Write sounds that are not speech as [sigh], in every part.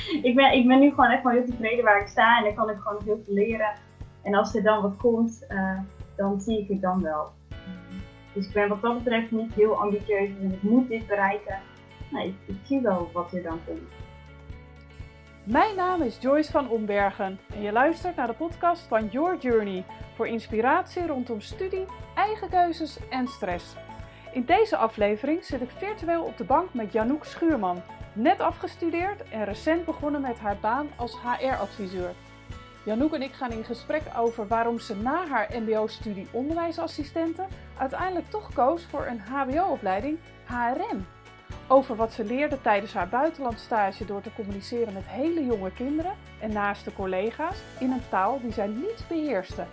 [laughs] ik, ben, ik ben nu gewoon echt wel heel tevreden waar ik sta en dan kan ik gewoon heel veel leren. En als er dan wat komt, uh, dan zie ik het dan wel. Dus ik ben wat dat betreft niet heel ambitieus en ik moet dit bereiken. Nee, ik, zie wel wat er dan komt. Mijn naam is Joyce van Ombergen en je luistert naar de podcast van Your Journey voor inspiratie rondom studie, eigen keuzes en stress. In deze aflevering zit ik virtueel op de bank met Janouk Schuurman, net afgestudeerd en recent begonnen met haar baan als HR-adviseur. Janouk en ik gaan in gesprek over waarom ze na haar MBO-studie onderwijsassistenten uiteindelijk toch koos voor een HBO-opleiding HRM. Over wat ze leerde tijdens haar buitenlandstage door te communiceren met hele jonge kinderen en naaste collega's in een taal die zij niet beheerste.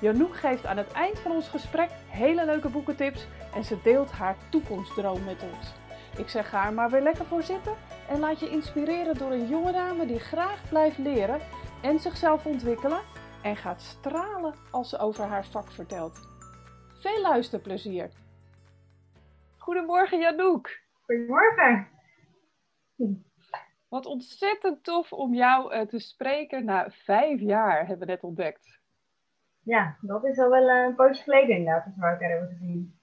Janouk geeft aan het eind van ons gesprek hele leuke boekentips en ze deelt haar toekomstdroom met ons. Ik zeg ga er maar weer lekker voor zitten en laat je inspireren door een jonge dame die graag blijft leren en zichzelf ontwikkelen en gaat stralen als ze over haar vak vertelt. Veel luisterplezier! Goedemorgen Janouk! Goedemorgen! Wat ontzettend tof om jou eh, te spreken na vijf jaar, hebben we net ontdekt. Ja, dat is al wel een poosje geleden inderdaad, als we elkaar hebben gezien.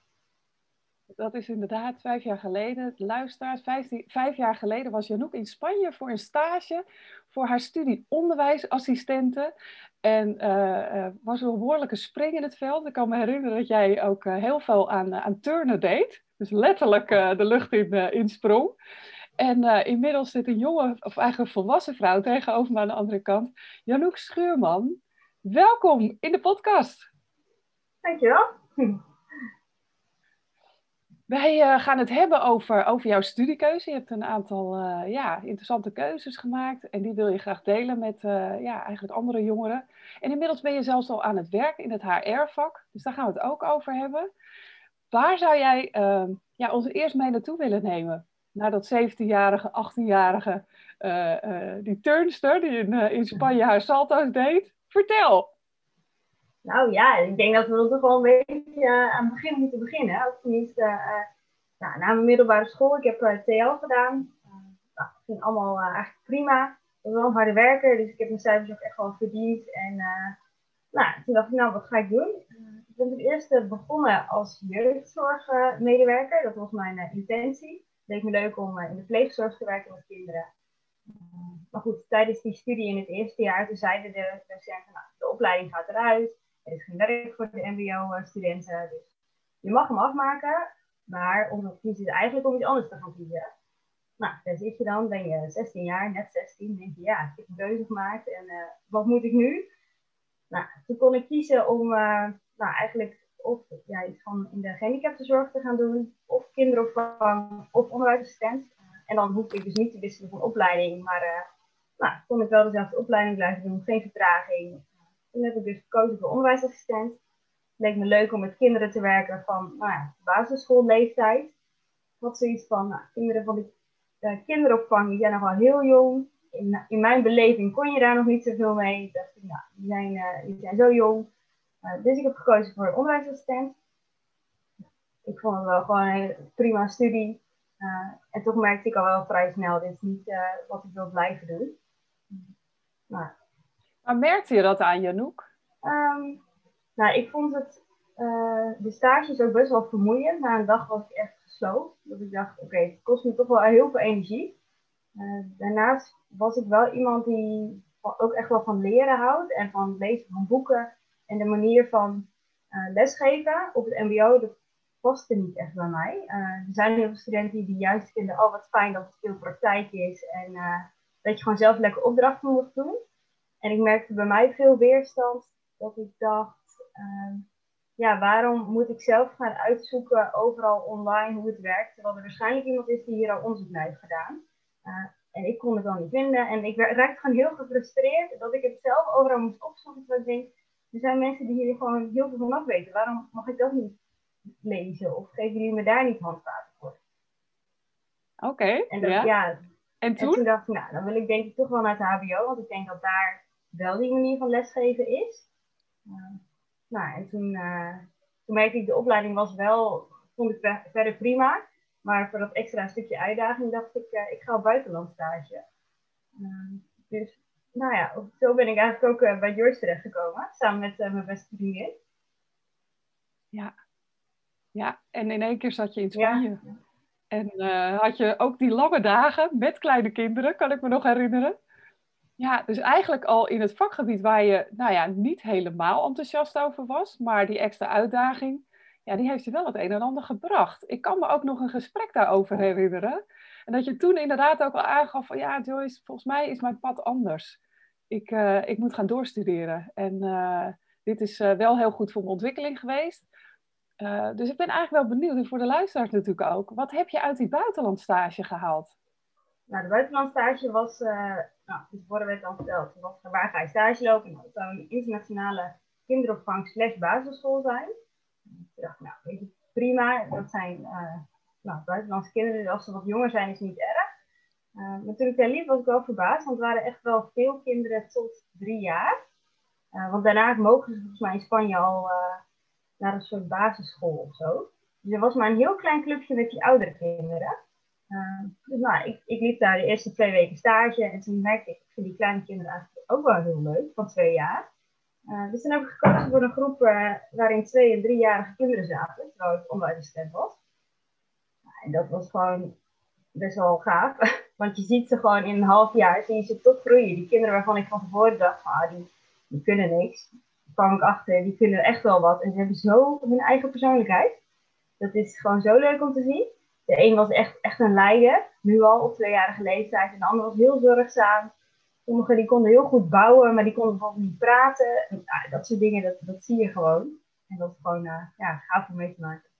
Dat is inderdaad vijf jaar geleden. Luisteraars, vijf, jaar geleden was Janouk in Spanje voor een stage voor haar studie onderwijsassistenten. En uh, was een behoorlijke spring in het veld. Ik kan me herinneren dat jij ook uh, heel veel aan, aan turnen deed. Dus letterlijk de lucht in, in sprong. En inmiddels zit een jonge, of eigenlijk een volwassen vrouw tegenover me aan de andere kant. Janouk Schuurman, welkom in de podcast. Dankjewel. Wij uh, gaan het hebben over, over jouw studiekeuze. Je hebt een aantal uh, ja, interessante keuzes gemaakt en die wil je graag delen met uh, ja, eigenlijk andere jongeren. En inmiddels ben je zelfs al aan het werk in het HR-vak, dus daar gaan we het ook over hebben. Waar zou jij ehm, ja, ons eerst mee naartoe willen nemen? Naar dat 17-jarige, 18-jarige, die turnster die in, in Spanje haar salto's deed. Vertel! Nou ja, ik denk dat we er toch wel een beetje uh, aan het begin moeten beginnen. Of tenminste, uh, nou, na mijn middelbare school, ik heb uh, TL gedaan. nou, dat ging allemaal eigenlijk prima. Ik was wel een harde werker, dus ik heb mijn cijfers ook echt wel verdiend. En nou, toen dacht ik, nou, wat ga ik doen? ik ben het eerste begonnen als jeugdzorgmedewerker. dat was mijn intentie. Het leek me leuk om in de pleegzorg te werken met kinderen. maar goed, tijdens die studie in het eerste jaar, toen zeiden de docenten, nou, de opleiding gaat eruit. Er is geen werk voor de MBO-studenten. Dus je mag hem afmaken, maar om kiezen is eigenlijk om iets anders te gaan kiezen. Nou, daar zit je dan, ben je 16 jaar, net 16, denk je, ja, ik heb een keuze gemaakt en uh, wat moet ik nu? Nou, toen kon ik kiezen om uh, nou, eigenlijk of ja, iets van in de gehandicaptenzorg te gaan doen, of kinderopvang, of onderwijsassistent. En dan hoefde ik dus niet te wisselen van opleiding, maar uh, nou, kon ik wel dezelfde opleiding blijven doen, geen vertraging. Toen heb ik dus gekozen voor onderwijsassistent. Het leek me leuk om met kinderen te werken van nou ja, basisschoolleeftijd. Ik had zoiets van, nou, kinderen van de uh, kinderopvang, die zijn nog wel heel jong. In, in, mijn beleving kon je daar nog niet zoveel mee. Ik dacht, nou, die zijn, uh, die zijn zo jong. Uh, dus ik heb gekozen voor onderwijsassistent. Ik vond het wel gewoon een prima studie. en toch merkte ik al wel vrij snel, dit is niet wat ik wil blijven doen. Nou, maar merkte je dat aan Janouk? Um, nou, ik vond het, uh, de stages ook best wel vermoeiend. Na een dag was ik echt gesloopt. Dat ik dacht, oké, het kost me toch wel heel veel energie. Uh, daarnaast was ik wel iemand die ook echt wel van leren houdt. En van lezen van boeken. En de manier van uh, lesgeven op het mbo, dat paste niet echt bij mij. er zijn heel veel studenten die juist vinden, oh wat fijn dat het veel praktijk is. En dat je gewoon zelf lekker opdrachten moet doen. En ik merkte bij mij veel weerstand dat ik dacht, uh, ja, waarom moet ik zelf gaan uitzoeken overal online hoe het werkt, terwijl er waarschijnlijk iemand is die hier al onderzoek naar heeft gedaan. Uh, en ik kon het dan niet vinden. En ik raakte gewoon heel gefrustreerd dat ik het zelf overal moest opzoeken. Terwijl ik denk, er zijn mensen die hier gewoon heel veel van af weten. Waarom mag ik dat niet lezen? Of geven jullie me daar niet handvaten voor? Oké, ja. ja. En toen? en toen? dacht ik, nou, dan wil ik denk ik toch wel naar het HBO. Want ik denk dat daar wel die manier van lesgeven is. Uh, nou, en toen, uh, toen merkte ik, de opleiding was wel, vond ik verder prima. Maar voor dat extra stukje uitdaging dacht ik, uh, ik ga op buitenlandstage. dus nou ja, zo ben ik eigenlijk ook bij Joyce terechtgekomen, samen met mijn beste vriendin. Ja. ja, en in één keer zat je in Spanje. Ja. En had je ook die lange dagen met kleine kinderen, kan ik me nog herinneren. Ja, dus eigenlijk al in het vakgebied waar je nou ja, niet helemaal enthousiast over was, maar die extra uitdaging, ja, die heeft je wel het een en ander gebracht. Ik kan me ook nog een gesprek daarover herinneren. En dat je toen inderdaad ook al aangaf van ja, Joyce, volgens mij is mijn pad anders. Ik, uh, ik moet gaan doorstuderen. En uh, dit is uh, wel heel goed voor mijn ontwikkeling geweest. dus ik ben eigenlijk wel benieuwd, en voor de luisteraars natuurlijk ook, wat heb je uit die buitenlandstage gehaald? Nou, de buitenlandstage was nou, tevoren werd dan verteld, wat, waar ga je stage lopen? Nou, dat zou een internationale kinderopvang slash basisschool zijn. Ik dacht, nou, weet prima, dat zijn uh, nou, buitenlandse kinderen, als ze wat jonger zijn is niet erg. Uh, maar toen daar was ik wel verbaasd, want er waren echt wel veel kinderen tot drie jaar. Uh, want daarna mogen ze volgens mij in Spanje al naar een soort basisschool of zo. Dus er was maar een heel klein clubje met die oudere kinderen. Dus nou, ik, liep daar de eerste twee weken stage en toen merkte ik, ik vind die kleine kinderen eigenlijk ook wel heel leuk, van twee jaar. Uh, dus toen heb voor een groep uh, waarin twee- en driejarige kinderen zaten, terwijl ik onderwijsassistent was. en dat was gewoon best wel gaaf, [laughs] want je ziet ze gewoon in een half jaar, zie je ze toch groeien. Die kinderen waarvan ik van tevoren dacht, ah, die, die kunnen niks, daar kwam ik achter, die kunnen echt wel wat. En ze hebben zo hun eigen persoonlijkheid. Dat is gewoon zo leuk om te zien. De een was echt, echt een leider, nu al op tweejarige leeftijd. En de ander was heel zorgzaam. Sommigen die konden heel goed bouwen, maar die konden bijvoorbeeld niet praten. En, dat soort dingen, dat, dat zie je gewoon. En dat is gewoon uh, ja, gaaf om mee te maken.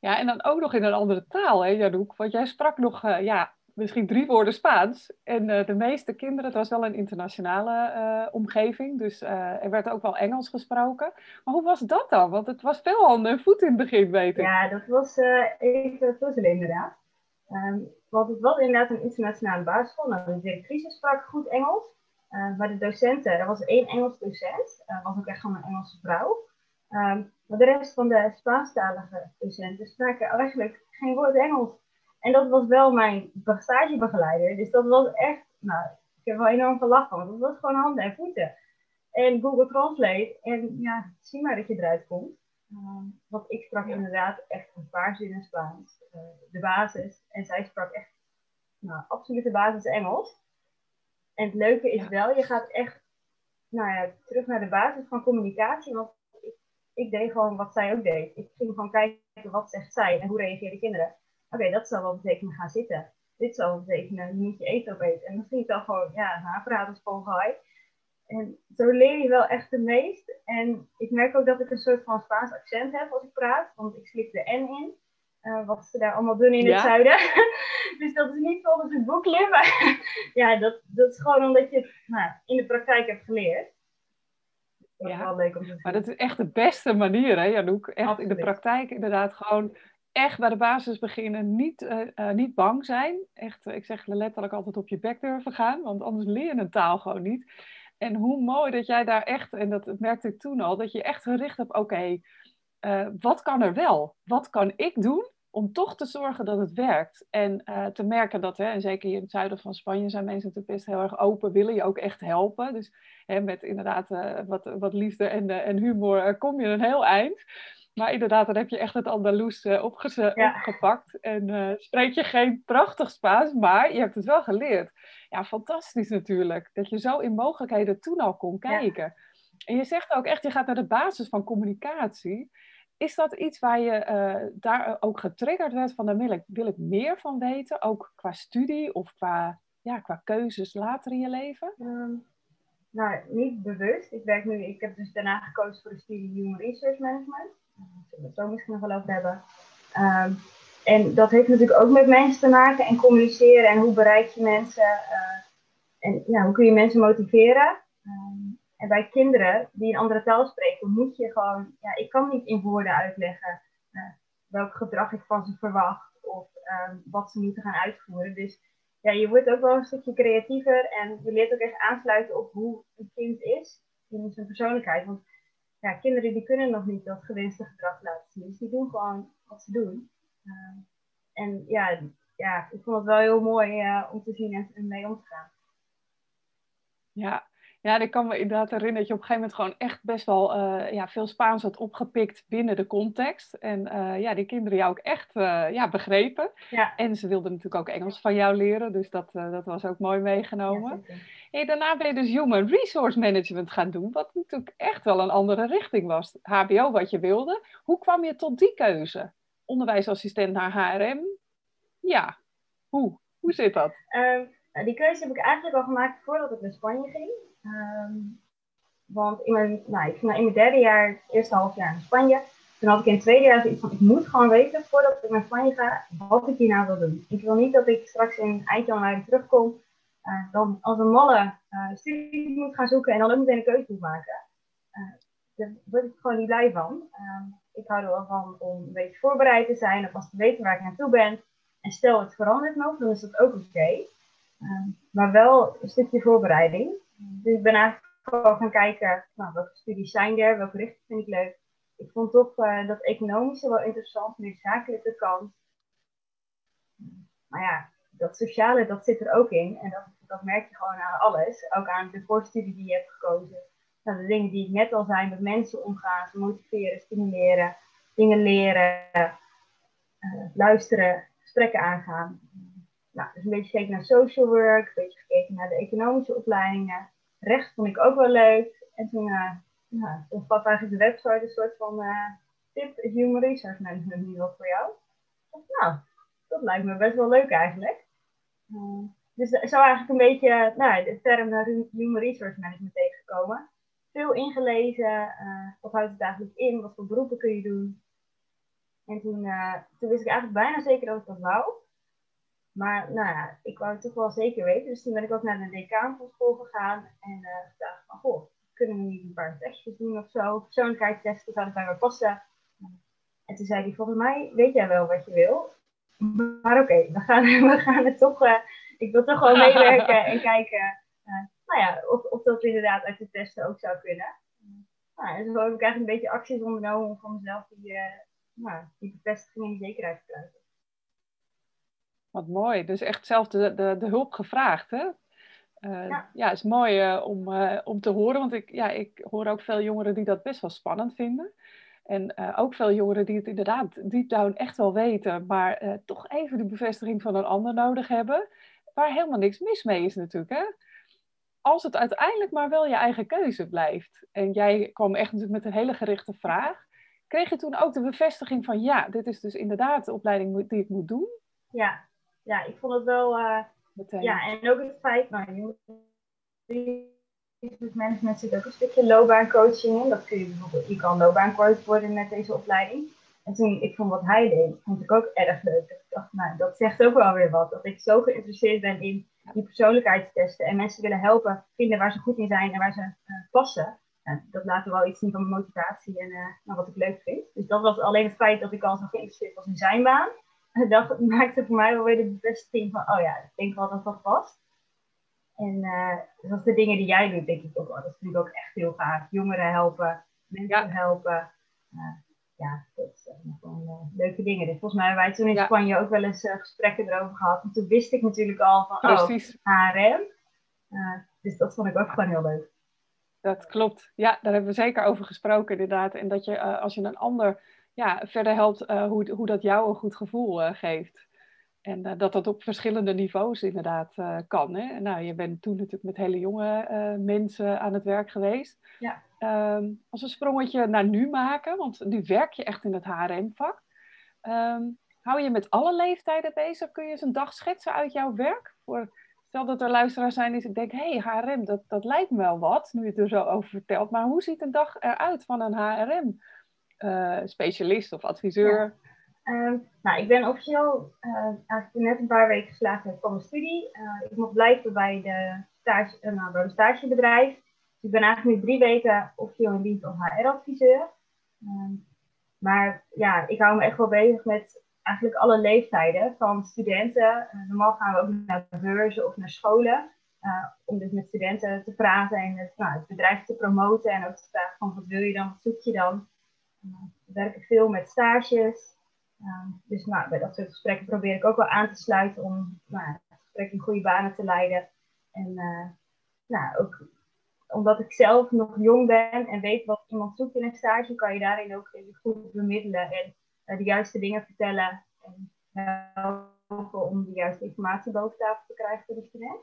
Ja, en dan ook nog in een andere taal, hè, Janouk? Want jij sprak nog, uh, ja, misschien drie woorden Spaans. En uh, de meeste kinderen, het was wel een internationale uh, omgeving, dus uh, er werd ook wel Engels gesproken. Maar hoe was dat dan? Want het was veel handen en voet in het begin, weet ik. Ja, dat was even puzzelen inderdaad. Um, want het was inderdaad een internationale basisschool. Nou, de directrice sprak goed Engels. maar de docenten, er was één Engels docent, was ook echt gewoon een Engelse vrouw. Um, maar de rest van de Spaanstalige docenten spraken eigenlijk geen woord Engels. En dat was wel mijn stagebegeleider. Dus dat was echt, nou, ik heb wel enorm gelachen, want dat was gewoon handen en voeten. En Google Translate. En ja, zie maar dat je eruit komt. Uh, want ik sprak inderdaad echt een paar zinnen Spaans. Uh, de basis. En zij sprak echt, nou, absolute basis Engels. En het leuke is wel, je gaat echt, nou ja, terug naar de basis van communicatie. Want ik, ik deed gewoon wat zij ook deed. Ik ging gewoon kijken, wat zegt zij en hoe reageren kinderen oké, dat zal wel betekenen gaan zitten. Dit zal wel betekenen, je moet je eten opeten. En ik dan gewoon, ja, haarpraten is En zo leer je wel echt het meest. En ik merk ook dat ik een soort van Spaans accent heb als ik praat, want ik slik de N in. Uh, wat ze daar allemaal doen in het zuiden. [laughs] dus dat is niet volgens het boekje, maar [laughs] ja, dat, dat is gewoon omdat je het nou, in de praktijk hebt geleerd. Dat ja, wel leuk om te zien. Maar dat is echt de beste manier, hè, Janouk? Echt in de praktijk inderdaad gewoon echt bij de basis beginnen, niet, uh, uh, niet bang zijn. Echt, ik zeg letterlijk altijd op je bek durven gaan, want anders leer je een taal gewoon niet. En hoe mooi dat jij daar echt, en dat merkte ik toen al, dat je echt gericht hebt, oké, wat kan er wel? Wat kan ik doen om toch te zorgen dat het werkt? En te merken dat, hè, en zeker hier in het zuiden van Spanje zijn mensen natuurlijk best heel erg open, willen je ook echt helpen. Dus hè, met inderdaad wat, wat liefde en, en humor kom je een heel eind. Maar inderdaad, dan heb je echt het Andaloes uh, opgepakt. En uh, spreek je geen prachtig Spaans, maar je hebt het wel geleerd. Ja, fantastisch natuurlijk. Dat je zo in mogelijkheden toen al kon kijken. En je zegt ook echt, je gaat naar de basis van communicatie. Is dat iets waar je uh, daar ook getriggerd werd van, daar wil ik, wil ik meer van weten? Ook qua studie of qua, ja, qua keuzes later in je leven? Um, nou, niet bewust. Ik werk nu, ik heb dus daarna gekozen voor de studie Human Research Management zullen we het zo misschien nog wel over hebben. Um, en dat heeft natuurlijk ook met mensen te maken en communiceren en hoe bereik je mensen uh, en ja, hoe kun je mensen motiveren. Um, en bij kinderen die een andere taal spreken, moet je gewoon, ja, ik kan niet in woorden uitleggen uh, welk gedrag ik van ze verwacht of um, wat ze moeten gaan uitvoeren. Dus ja, je wordt ook wel een stukje creatiever en je leert ook echt aansluiten op hoe een kind is in zijn persoonlijkheid. Want ja, kinderen die kunnen nog niet dat gewenste gedrag laten zien. Dus die doen gewoon wat ze doen. Uh, en ja, ja, ik vond het wel heel mooi om te zien en mee om te gaan. Ja, ja, ik kan me inderdaad herinneren dat je op een gegeven moment gewoon echt best wel uh, ja, veel Spaans had opgepikt binnen de context. En uh, ja, die kinderen jou ook echt ja, begrepen. Ja. En ze wilden natuurlijk ook Engels van jou leren, dus dat, dat was ook mooi meegenomen. Ja, hey, daarna ben je dus Human Resource Management gaan doen, wat natuurlijk echt wel een andere richting was. HBO wat je wilde. Hoe kwam je tot die keuze? Onderwijsassistent naar HRM? Ja, hoe? Hoe zit dat? Ehm, nou, die keuze heb ik eigenlijk al gemaakt voordat ik naar Spanje ging. Um, want in mijn, nou, ik ging in mijn derde jaar, het eerste half jaar in Spanje. Toen had ik in het tweede jaar zoiets van, ik moet gewoon weten voordat ik naar Spanje ga, wat ik hierna wil doen. Ik wil niet dat ik straks in eind januari terugkom, uh, dan als een malle uh, studie moet gaan zoeken en dan ook meteen een keuze moet maken. Uh, daar word ik gewoon niet blij van. Ehm, ik hou er wel van om een beetje voorbereid te zijn, of als te weten waar ik naartoe ben. En stel het verandert nog, dan is dat ook oké. Ehm, maar wel een stukje voorbereiding. Dus ik ben eigenlijk gewoon gaan kijken, nou, welke studies zijn er, welke richting vind ik leuk. Ik vond toch dat economische wel interessant, meer zakelijke kant. Maar ja, dat sociale, dat zit er ook in. En dat, dat merk je gewoon aan alles. Ook aan de voorstudie die je hebt gekozen. Nou, de dingen die ik net al zei, met mensen omgaan, motiveren, stimuleren, dingen leren, uh, luisteren, gesprekken aangaan nou, dus een beetje gekeken naar social work, een beetje gekeken naar de economische opleidingen. Recht vond ik ook wel leuk. En toen, uh, eigenlijk de website een soort van uh, tip, human research management nu wel voor jou. nou, dat lijkt me best wel leuk eigenlijk. Uh, dus zo eigenlijk een beetje nou, de term human resource management tegengekomen. Veel ingelezen, wat houdt het eigenlijk in, wat voor beroepen kun je doen. En toen, toen wist ik eigenlijk bijna zeker dat ik dat wou. Maar nou ja, ik wou het toch wel zeker weten. Dus toen ben ik ook naar de decaan van school gegaan. En uh, gedacht van, goh, kunnen we niet een paar testjes doen of zo? Persoonlijkheidstesten zouden bij me passen. En toen zei hij, volgens mij weet jij wel wat je wil. Maar oké, we, gaan, [laughs] we gaan het toch... Uh, ik wil toch gewoon meewerken en [laughs] kijken uh, nou ja, of, of dat inderdaad uit de testen ook zou kunnen. Nou, en zo heb ik eigenlijk een beetje acties ondernomen om van mezelf die, nou, die bevestiging en die zekerheid te krijgen. Wat mooi. Dus echt zelf de, de, de hulp gevraagd, hè? Uh, ja. ja, is mooi uh, om, uh, om te horen, want ik, ja, ik hoor ook veel jongeren die dat best wel spannend vinden. En ook veel jongeren die het inderdaad deep down echt wel weten, maar toch even de bevestiging van een ander nodig hebben, waar helemaal niks mis mee is natuurlijk. Hè? Als het uiteindelijk maar wel je eigen keuze blijft. En jij kwam echt natuurlijk met een hele gerichte vraag. Kreeg je toen ook de bevestiging van ja, dit is dus inderdaad de opleiding die ik moet doen? Ja, ja, ik vond het wel. Uh, ja, en ook het feit, nou, management zit ook een stukje loopbaancoaching in. Dat kun je bijvoorbeeld, je kan loopbaancoach worden met deze opleiding. En toen ik vond wat hij deed, vond ik ook erg leuk. Ik dacht, nou, dat zegt ook wel weer wat. Dat ik zo geïnteresseerd ben in die persoonlijkheidstesten en mensen willen helpen vinden waar ze goed in zijn en waar ze uh, passen. dat laat wel iets zien van mijn motivatie en uh, wat ik leuk vind. Dus dat was alleen het feit dat ik al zo geïnteresseerd was in zijn baan [laughs] dat maakte voor mij wel weer de bevestiging van, oh ja, ik denk wel dat dat past. En uh, dat de dingen die jij doet, denk ik ook, oh, dat vind ik ook echt heel gaaf. Jongeren helpen, mensen helpen. Uh, ja, dat zijn gewoon uh, leuke dingen. Dus volgens mij hebben wij toen in Spanje ook wel eens gesprekken erover gehad. En toen wist ik natuurlijk al van, oh, Precies. oh, HRM. dus dat vond ik ook gewoon heel leuk. Dat klopt. Ja, daar hebben we zeker over gesproken inderdaad. En dat je als je een ander ja, verder helpt hoe, hoe dat jou een goed gevoel geeft. En uh, dat dat op verschillende niveaus inderdaad kan. Hè? Nou, je bent toen natuurlijk met hele jonge mensen aan het werk geweest. Ja. Um, als we een sprongetje naar nu maken, want nu werk je echt in het HRM-vak. Um, ehm, hou je met alle leeftijden bezig? Kun je eens een dag schetsen uit jouw werk? Voor, stel dat er luisteraars zijn die denken, hé, hey, HRM, dat, dat lijkt me wel wat, nu je het er zo over vertelt. Maar hoe ziet een dag eruit van een HRM? uh, specialist of adviseur? Ehm, nou, ik ben officieel uh, eigenlijk net een paar weken geslaagd van mijn studie. Uh, ik mocht blijven bij, de stage, nou, bij stagebedrijf. Dus ik ben eigenlijk nu drie weken officieel in dienst als HR-adviseur. Ehm, maar ja, ik hou me echt wel bezig met eigenlijk alle leeftijden van studenten. normaal gaan we ook naar beurzen of naar scholen. om dus met studenten te praten en het, nou, het bedrijf te promoten. En ook te vragen van wat wil je dan, wat zoek je dan. We werken veel met stages. Ehm, dus nou, bij dat soort gesprekken probeer ik ook wel aan te sluiten om nou, het gesprek in goede banen te leiden. En nou, ook omdat ik zelf nog jong ben en weet wat iemand zoekt in een stage, kan je daarin ook goed bemiddelen en de juiste dingen vertellen. En helpen om de juiste informatie boven tafel te krijgen voor de student.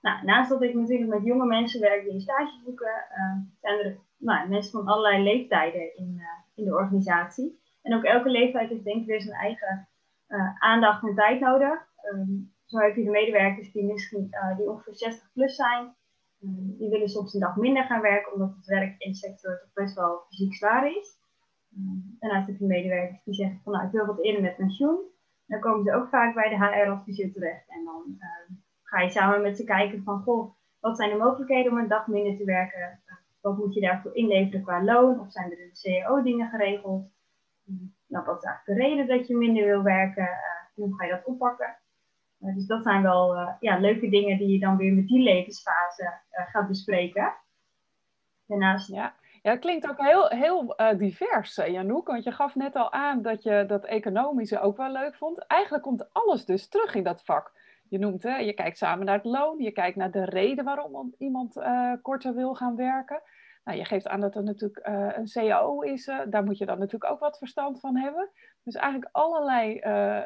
Nou, naast dat ik natuurlijk met jonge mensen werk die een stage zoeken, uh, zijn er nou, mensen van allerlei leeftijden in, uh, in de organisatie. En ook elke leeftijd heeft denk ik weer zijn eigen uh, aandacht en tijd nodig. Um, zo heb je de medewerkers die misschien die ongeveer 60 plus zijn. Um, die willen soms een dag minder gaan werken, omdat het werk in de sector toch best wel fysiek zwaar is. Um, daarnaast heb je medewerkers die zeggen van nou, ik wil wat eerder met pensioen. Dan komen ze ook vaak bij de HR-adviseur terecht. En dan ga je samen met ze kijken van, goh, wat zijn de mogelijkheden om een dag minder te werken? Wat moet je daarvoor inleveren qua loon? Of zijn er de CAO dingen geregeld? Nou, wat is eigenlijk de reden dat je minder wil werken? Uh, hoe ga je dat oppakken? Uh, dus dat zijn wel uh, ja, leuke dingen die je dan weer met die levensfase gaat bespreken. Daarnaast... Ja. Ja, het klinkt ook heel, heel divers, Janouk. Want je gaf net al aan dat je dat economische ook wel leuk vond. Eigenlijk komt alles dus terug in dat vak je noemt, hè, je kijkt samen naar het loon, je kijkt naar de reden waarom iemand uh, korter wil gaan werken. Nou, je geeft aan dat er natuurlijk uh, een CAO is, uh, daar moet je dan natuurlijk ook wat verstand van hebben. Dus eigenlijk allerlei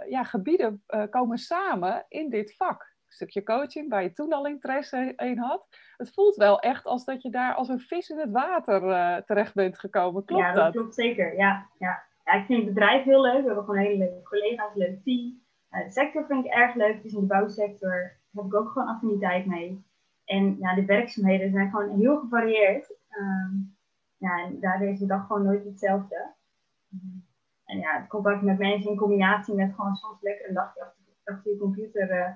ja, gebieden komen samen in dit vak. Een stukje coaching, waar je toen al interesse in had. Het voelt wel echt als dat je daar als een vis in het water terecht bent gekomen. Klopt ja, dat? Ja, dat klopt zeker. Ja, ja. ja, ik vind het bedrijf heel leuk. We hebben gewoon hele leuke collega's, een leuk team. De sector vind ik erg leuk. Dus in de bouwsector heb ik ook gewoon affiniteit mee. En ja, de werkzaamheden zijn gewoon heel gevarieerd. Um, ja, en daardoor is de dag gewoon nooit hetzelfde. En ja, het contact met mensen in combinatie met gewoon soms lekker een dagje achter, achter je computer uh,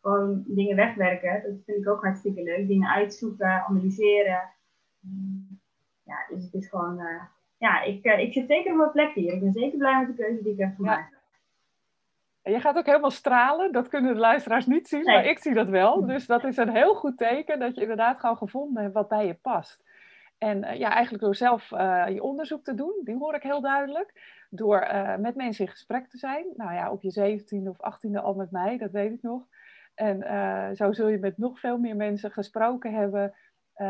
gewoon dingen wegwerken. Dat vind ik ook hartstikke leuk. Dingen uitzoeken, analyseren. Ja, dus het is gewoon... Uh, ja, ik, uh, ik zit zeker op mijn plek hier. Ik ben zeker blij met de keuze die ik heb gemaakt. Je gaat ook helemaal stralen. Dat kunnen de luisteraars niet zien, maar ik zie dat wel. Dus dat is een heel goed teken dat je inderdaad gewoon gevonden hebt wat bij je past. En uh, ja, eigenlijk door zelf uh, je onderzoek te doen, die hoor ik heel duidelijk. Door uh, met mensen in gesprek te zijn. Nou ja, op je 17e of 18e al met mij, dat weet ik nog. En zo zul je met nog veel meer mensen gesproken hebben.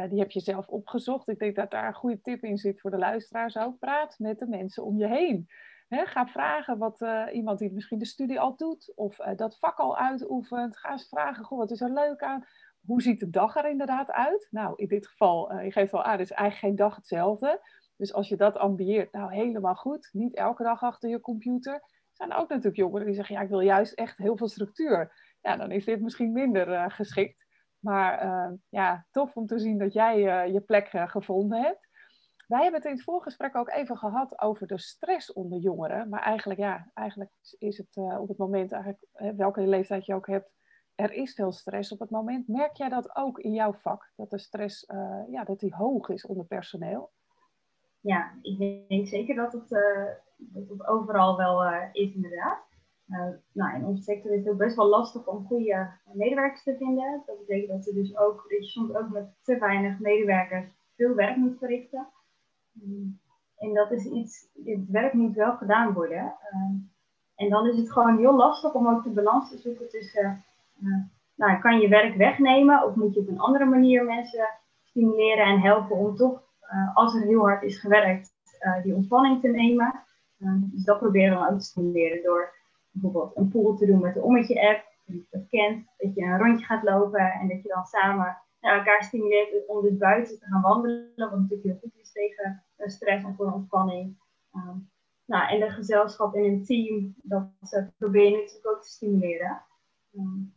die heb je zelf opgezocht. Ik denk dat daar een goede tip in zit voor de luisteraars ook. Praat met de mensen om je heen ga vragen wat iemand die misschien de studie al doet of dat vak al uitoefent. Ga eens vragen, goh, wat is er leuk aan? Hoe ziet de dag er inderdaad uit? Nou, in dit geval, je geeft wel aan, is eigenlijk geen dag hetzelfde. Dus als je dat ambieert, nou helemaal goed. Niet elke dag achter je computer. Er zijn ook natuurlijk jongeren die zeggen, ja, ik wil juist echt heel veel structuur. Ja, dan is dit misschien minder geschikt. Maar ja, tof om te zien dat jij je plek gevonden hebt. Wij hebben het in het voorgesprek ook even gehad over de stress onder jongeren. Maar eigenlijk, ja, eigenlijk is het op het moment, eigenlijk, welke leeftijd je ook hebt, er is veel stress op het moment. Merk jij dat ook in jouw vak? Dat de stress uh, ja, dat die hoog is onder personeel? Ja, ik denk zeker dat het, uh, dat het overal wel is inderdaad. nou, in onze sector is het ook best wel lastig om goede medewerkers te vinden. Dat betekent dat, ze dus ook, soms ook met te weinig medewerkers veel werk moet verrichten. En dat is iets, het werk moet wel gedaan worden. En dan is het gewoon heel lastig om ook de balans te zoeken tussen, nou, kan je werk wegnemen of moet je op een andere manier mensen stimuleren en helpen om toch, uh, als er heel hard is gewerkt, die ontspanning te nemen. dus dat proberen we ook te stimuleren door bijvoorbeeld een pool te doen met de Ommetje-app, dat je dat kent, dat je een rondje gaat lopen en dat je dan samen nou, elkaar stimuleert om dus buiten te gaan wandelen, wat natuurlijk heel goed is tegen stress en voor ontspanning. Um, nou, en de gezelschap in een team, dat probeer je natuurlijk ook te stimuleren. Um,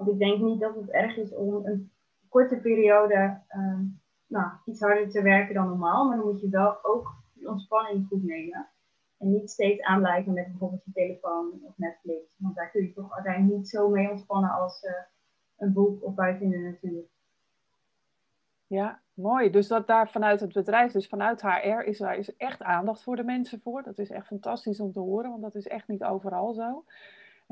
want ik denk niet dat het erg is om een korte periode um, nou, iets harder te werken dan normaal, maar dan moet je wel ook die ontspanning goed nemen. En niet steeds aanblijven met bijvoorbeeld je telefoon of Netflix. Want daar kun je toch uiteindelijk niet zo mee ontspannen als uh, een boek of buiten in de natuur. Ja, mooi. Dus dat daar vanuit het bedrijf, dus vanuit HR, is er is echt aandacht voor de mensen voor. Dat is echt fantastisch om te horen, want dat is echt niet overal zo.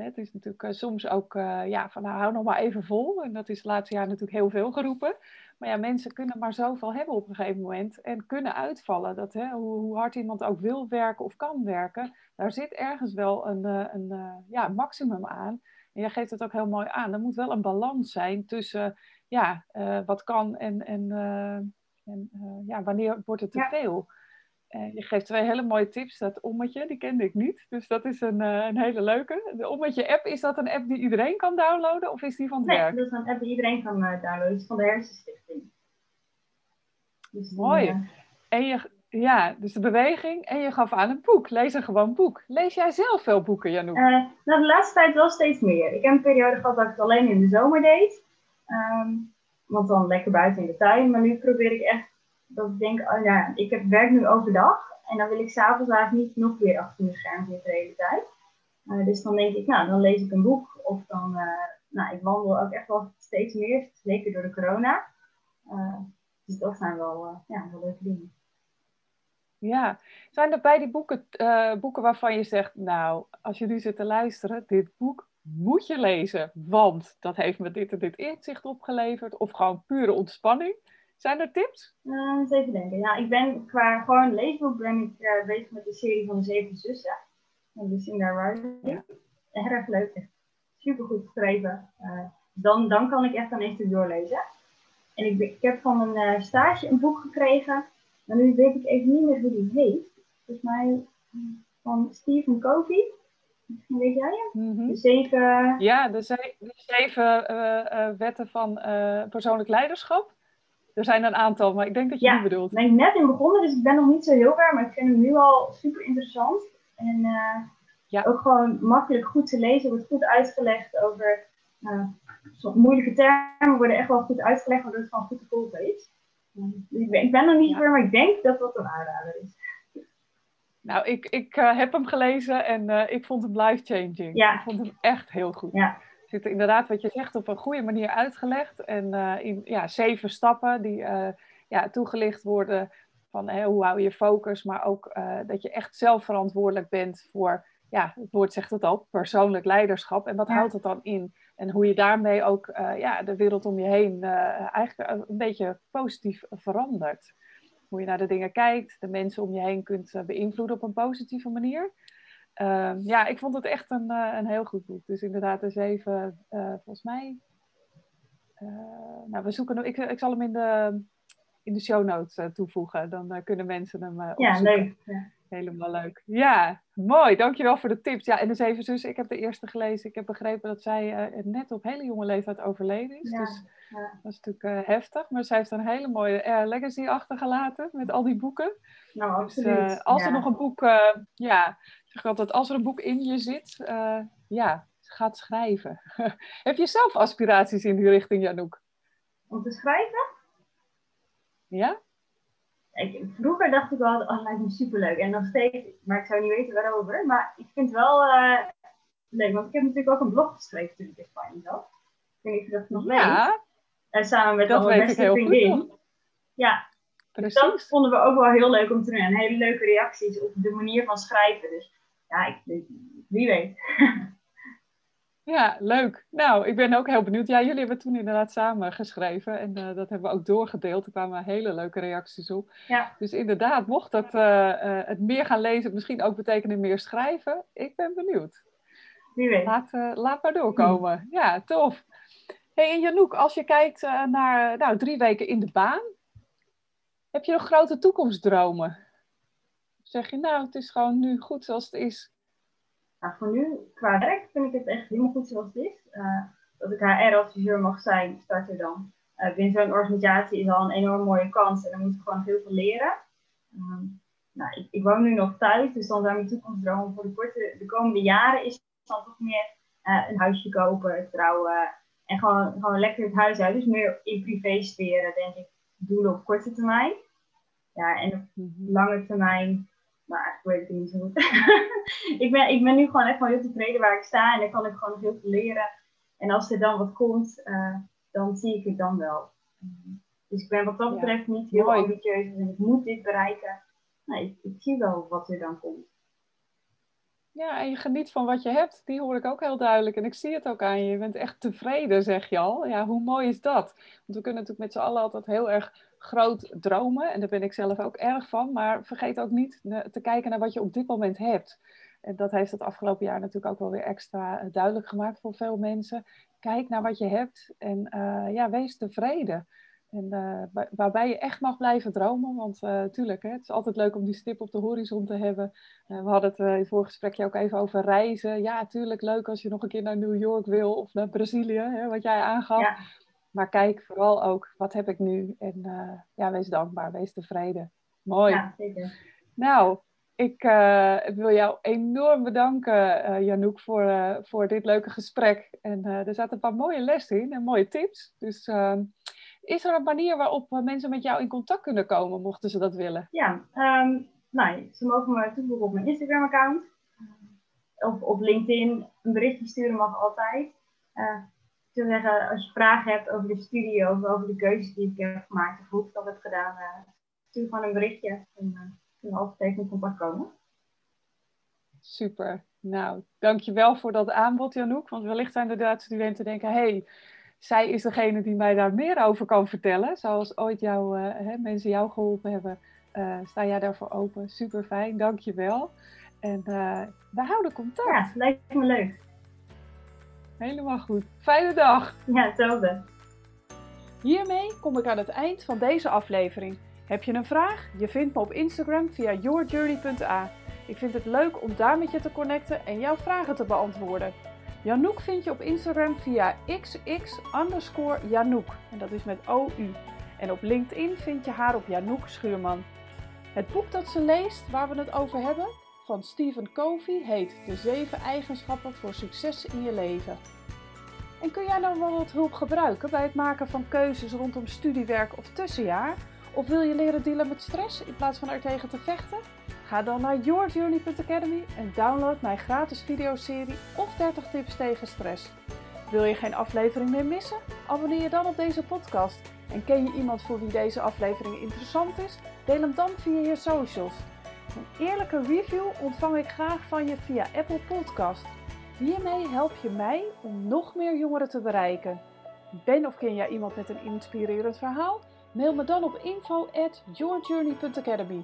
Het is natuurlijk uh, soms ook, uh, ja, van nou, hou nog maar even vol. En dat is het laatste jaar natuurlijk heel veel geroepen. Maar ja, mensen kunnen maar zoveel hebben op een gegeven moment en kunnen uitvallen. Dat, hè, hoe, hoe, hard iemand ook wil werken of kan werken, daar zit ergens wel een, een ja, maximum aan. En jij geeft het ook heel mooi aan. Er moet wel een balans zijn tussen ja, wat kan en, en, en ja, wanneer wordt het te veel. Uh, je geeft twee hele mooie tips. Dat ommetje, die kende ik niet. Dus dat is een, uh, een hele leuke. De ommetje-app, is dat een app die iedereen kan downloaden? Of is die van het nee, werk? dat is een app die iedereen kan uh, downloaden. Het is van de Hersenstichting. Dus Mooi. en je, ja, dus de beweging. En je gaf aan een boek. Lees een gewoon boek. Lees jij zelf veel boeken, Janouk? nou, de laatste tijd wel steeds meer. Ik heb een periode gehad dat ik het alleen in de zomer deed. Um, want dan lekker buiten in de tuin. Maar nu probeer ik echt dat ik denk, oh ja, ik heb werk nu overdag. En dan wil ik s'avonds eigenlijk niet nog weer achter mijn scherm zitten de hele tijd. Uh, dus dan denk ik, nou, dan lees ik een boek. Of dan, uh, nou, ik wandel ook echt wel steeds meer. Zeker door de corona. Uh, dus dat zijn wel, ja, wel leuke dingen. Ja, zijn er bij die boeken, boeken waarvan je zegt, nou, als je nu zit te luisteren, dit boek moet je lezen, want dat heeft me dit en dit inzicht opgeleverd. Of gewoon pure ontspanning. Zijn er tips? Uh, eens even denken. Ja, ik ben qua gewoon leesboek ben ik uh, bezig met de serie van de Zeven Zussen. Van Lucinda Riley. Ja. Erg leuk. Echt super goed geschreven. Uh, dan, dan kan ik echt aan één doorlezen. En ik, ik heb van een uh, stage een boek gekregen. Maar nu weet ik even niet meer hoe die heet. Volgens mij van Stephen Covey. Misschien weet jij hem? Mm -hmm. De zeven... Ja, de, ze de zeven wetten van persoonlijk leiderschap. Er zijn een aantal, maar ik denk dat je ja, die bedoelt. ben ik net in begonnen, dus ik ben nog niet zo heel ver, maar ik vind hem nu al super interessant. En uh, ja. ook gewoon makkelijk goed te lezen, wordt goed uitgelegd over uh, moeilijke termen, worden echt wel goed uitgelegd, waardoor het gewoon goed te volgen is. Dus ik ben, ik ben nog niet ja. ver, maar ik denk dat dat een aanrader is. Nou, ik, ik uh, heb hem gelezen en ik vond hem life-changing. Ja. Ik vond hem echt heel goed. Ja zit er inderdaad, wat je zegt, op een goede manier uitgelegd. En uh, in ja, zeven stappen die uh, ja, toegelicht worden van hoe hou je focus, maar ook uh, dat je echt zelf verantwoordelijk bent voor, ja, het woord zegt het al, persoonlijk leiderschap. En wat ja. houdt het dan in? En hoe je daarmee ook ja, de wereld om je heen eigenlijk een beetje positief verandert. Hoe je naar de dingen kijkt, de mensen om je heen kunt beïnvloeden op een positieve manier. Uh, ja, ik vond het echt een, uh, een heel goed boek. Dus inderdaad, er zeven, uh, volgens mij. Eh, nou, we zoeken ik, ik zal hem in de, in de show notes toevoegen. Dan kunnen mensen hem opzoeken. Ja, leuk. Ja. Helemaal leuk. Ja, mooi. Dankjewel voor de tips. Ja, en de Zeven Zussen, ik heb de eerste gelezen. Ik heb begrepen dat zij net op hele jonge leeftijd overleden is. Ja, dus ja. dat is natuurlijk heftig. Maar zij heeft een hele mooie legacy achtergelaten met al die boeken. Nou, dus, absoluut. als er nog een boek, ja, zeg altijd, als er een boek in je zit, uh, ja, gaat schrijven. [laughs] Heb je zelf aspiraties in die richting, Janouk? Om te schrijven? Ja? Ik, vroeger dacht ik wel, oh, dat lijkt me superleuk. En nog steeds, maar ik zou niet weten waarover. Maar ik vind het wel uh, leuk, want ik heb natuurlijk ook een blog geschreven toen ik in Spanje zat. Ik weet niet of je dat nog ja. weet. En samen met dat mijn beste vriendin. Ja, Precies. dat vonden we ook wel heel leuk om te doen. En hele leuke reacties op de manier van schrijven. Dus ja, ik, wie weet. [laughs] Ja, leuk. Nou, ik ben ook heel benieuwd. Ja, jullie hebben toen inderdaad samen geschreven en uh, dat hebben we ook doorgedeeld. Er kwamen hele leuke reacties op. Ja. Dus inderdaad, mocht dat uh, uh, het meer gaan lezen, misschien ook betekenen meer schrijven, ik ben benieuwd. Wie weet. Laat, laat maar doorkomen. Ja, tof. Hey, en Janouk, als je kijkt naar nou, drie weken in de baan, heb je nog grote toekomstdromen? zeg je, nou, het is gewoon nu goed zoals het is? Voor nu, qua werk, vind ik het echt helemaal goed zoals het is. Dat ik HR-adviseur mag zijn, starter dan. Uh, binnen zo'n organisatie is al een enorm mooie kans en dan moet ik gewoon heel veel leren. Um, nou, ik, ik, woon nu nog thuis, dus dan zijn mijn toekomstdroom voor de, komende jaren is dan toch meer uh, een huisje kopen, trouwen en gewoon, gewoon lekker het huis uit. Dus meer in privé sferen, denk ik, doelen op korte termijn. Ja, en op mhm. lange termijn maar eigenlijk weet ik het niet zo goed. [laughs] ik, ben, ik ben nu gewoon echt wel heel tevreden waar ik sta en dan kan ik gewoon nog heel veel leren. En als er dan wat komt, uh, dan zie ik het dan wel. Dus ik ben wat dat betreft ja. niet heel Mooi. ambitieus en ik moet dit bereiken. Nee, ik, ik zie wel wat er dan komt. Ja, en je geniet van wat je hebt. Die hoor ik ook heel duidelijk. En ik zie het ook aan je. Je bent echt tevreden, zeg je al. Ja, hoe mooi is dat? Want we kunnen natuurlijk met z'n allen altijd heel erg groot dromen. En daar ben ik zelf ook erg van. Maar vergeet ook niet te kijken naar wat je op dit moment hebt. En dat heeft het afgelopen jaar natuurlijk ook wel weer extra duidelijk gemaakt voor veel mensen. Kijk naar wat je hebt en ja, wees tevreden. En uh, waarbij je echt mag blijven dromen. Want uh, het is altijd leuk om die stip op de horizon te hebben. Uh, we hadden het in het vorige gesprekje ook even over reizen. Ja, natuurlijk leuk als je nog een keer naar New York wil of naar Brazilië, hè, wat jij aangaf. Ja. Maar kijk vooral ook, wat heb ik nu? En ja, wees dankbaar, wees tevreden. Mooi. Ja, zeker. Nou, ik wil jou enorm bedanken, Janouk, voor, voor dit leuke gesprek. En er zaten een paar mooie lessen in en mooie tips. Dus ehm, is er een manier waarop eh, mensen met jou in contact kunnen komen, mochten ze dat willen? Ja, um, nou, ze mogen me toevoegen op mijn Instagram-account. Eh, of op LinkedIn. Een berichtje sturen mag altijd. Uh, ik zou zeggen, als je vragen hebt over de studie of over de keuzes die ik heb gemaakt, of hoe ik dat heb gedaan, uh, stuur gewoon een berichtje. En uh, kunnen altijd even in contact komen. Super. Nou, dankjewel voor dat aanbod, Janouk. Want wellicht zijn er inderdaad studenten denken, hey, zij is degene die mij daar meer over kan vertellen. Zoals ooit jou, uh, hè, mensen jou geholpen hebben, uh, sta jij daarvoor open. Super fijn, dankjewel. En uh, we houden contact. Ja, lijkt me leuk. Helemaal goed. Fijne dag. Ja, hetzelfde. Hiermee kom ik aan het eind van deze aflevering. Heb je een vraag? Je vindt me op Instagram via yourjourney.a. Ik vind het leuk om daar met je te connecten en jouw vragen te beantwoorden. Janouk vind je op Instagram via xx underscore. En dat is met OU. En op LinkedIn vind je haar op Janouk Schuurman. Het boek dat ze leest, waar we het over hebben, van Stephen Covey, heet De 7 eigenschappen voor succes in je leven. En kun jij nou wel wat hulp gebruiken bij het maken van keuzes rondom studiewerk of tussenjaar? Of wil je leren dealen met stress in plaats van er tegen te vechten? Ga dan naar yourjourney.academy en download mijn gratis videoserie of 30 tips tegen stress. Wil je geen aflevering meer missen? Abonneer je dan op deze podcast. En ken je iemand voor wie deze aflevering interessant is? Deel hem dan via je socials. Een eerlijke review ontvang ik graag van je via Apple Podcast. Hiermee help je mij om nog meer jongeren te bereiken. Ben of ken jij iemand met een inspirerend verhaal? Mail me dan op info at yourjourney.academy.